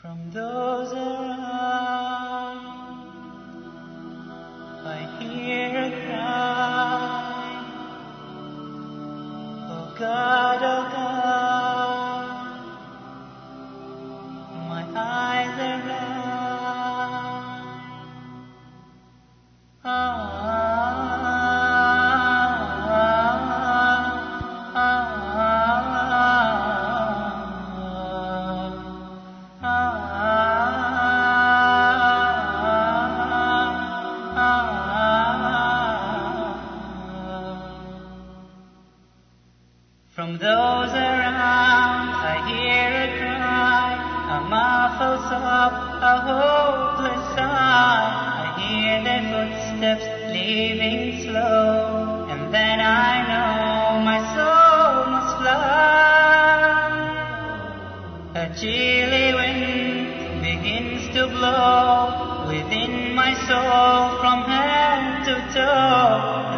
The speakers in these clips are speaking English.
From those around, From those around I hear a cry, a muffled sob, a hopeless sigh. I hear their footsteps leaving slow, and then I know my soul must fly. A chilly wind begins to blow within my soul from head to toe,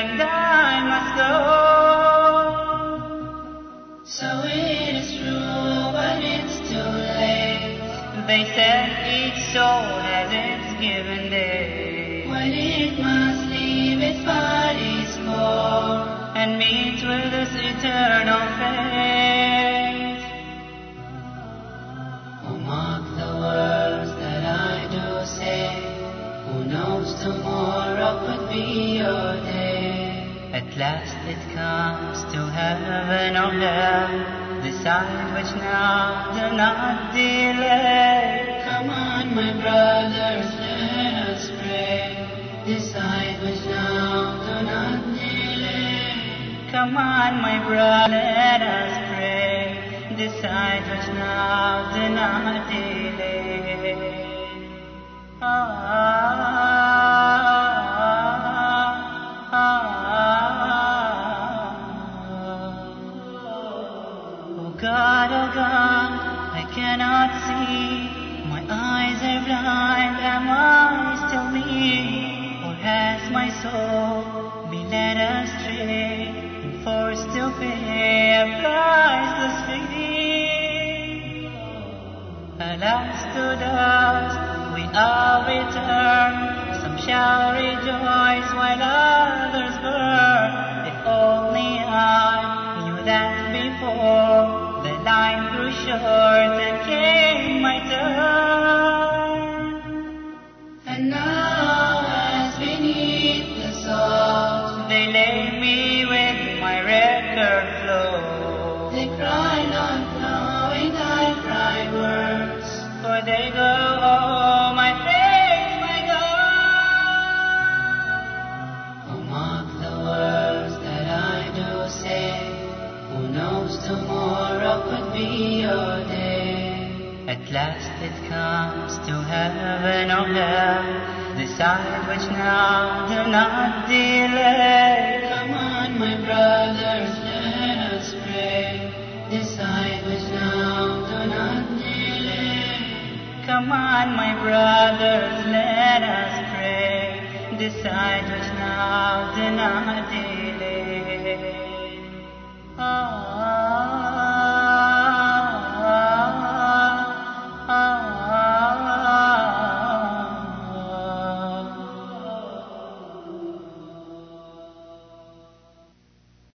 and I must go. So it is true, but it's too late. They said each soul has its given day, When it must leave its body's core. and meet with its eternal fate. Last it comes to heaven or hell. Decide which now, do not delay. Come on, my brothers, let us pray. Decide which now, do not delay. Come on, my brother, let us pray. Decide which now, do not delay. God, oh God, I cannot see. My eyes are blind. Am I still me? Or has my soul been led astray and forced to pay a priceless fee? Alas, to dust flow. they cry not knowing I cry words. For they go, oh, my faith, my God. Oh, mark the words that I do say. Who knows tomorrow could be your day. At last it comes to heaven oh, or hell. Decide which now, do not delay. Come on, my brothers, brothers, let us pray. Decide which now, not delay.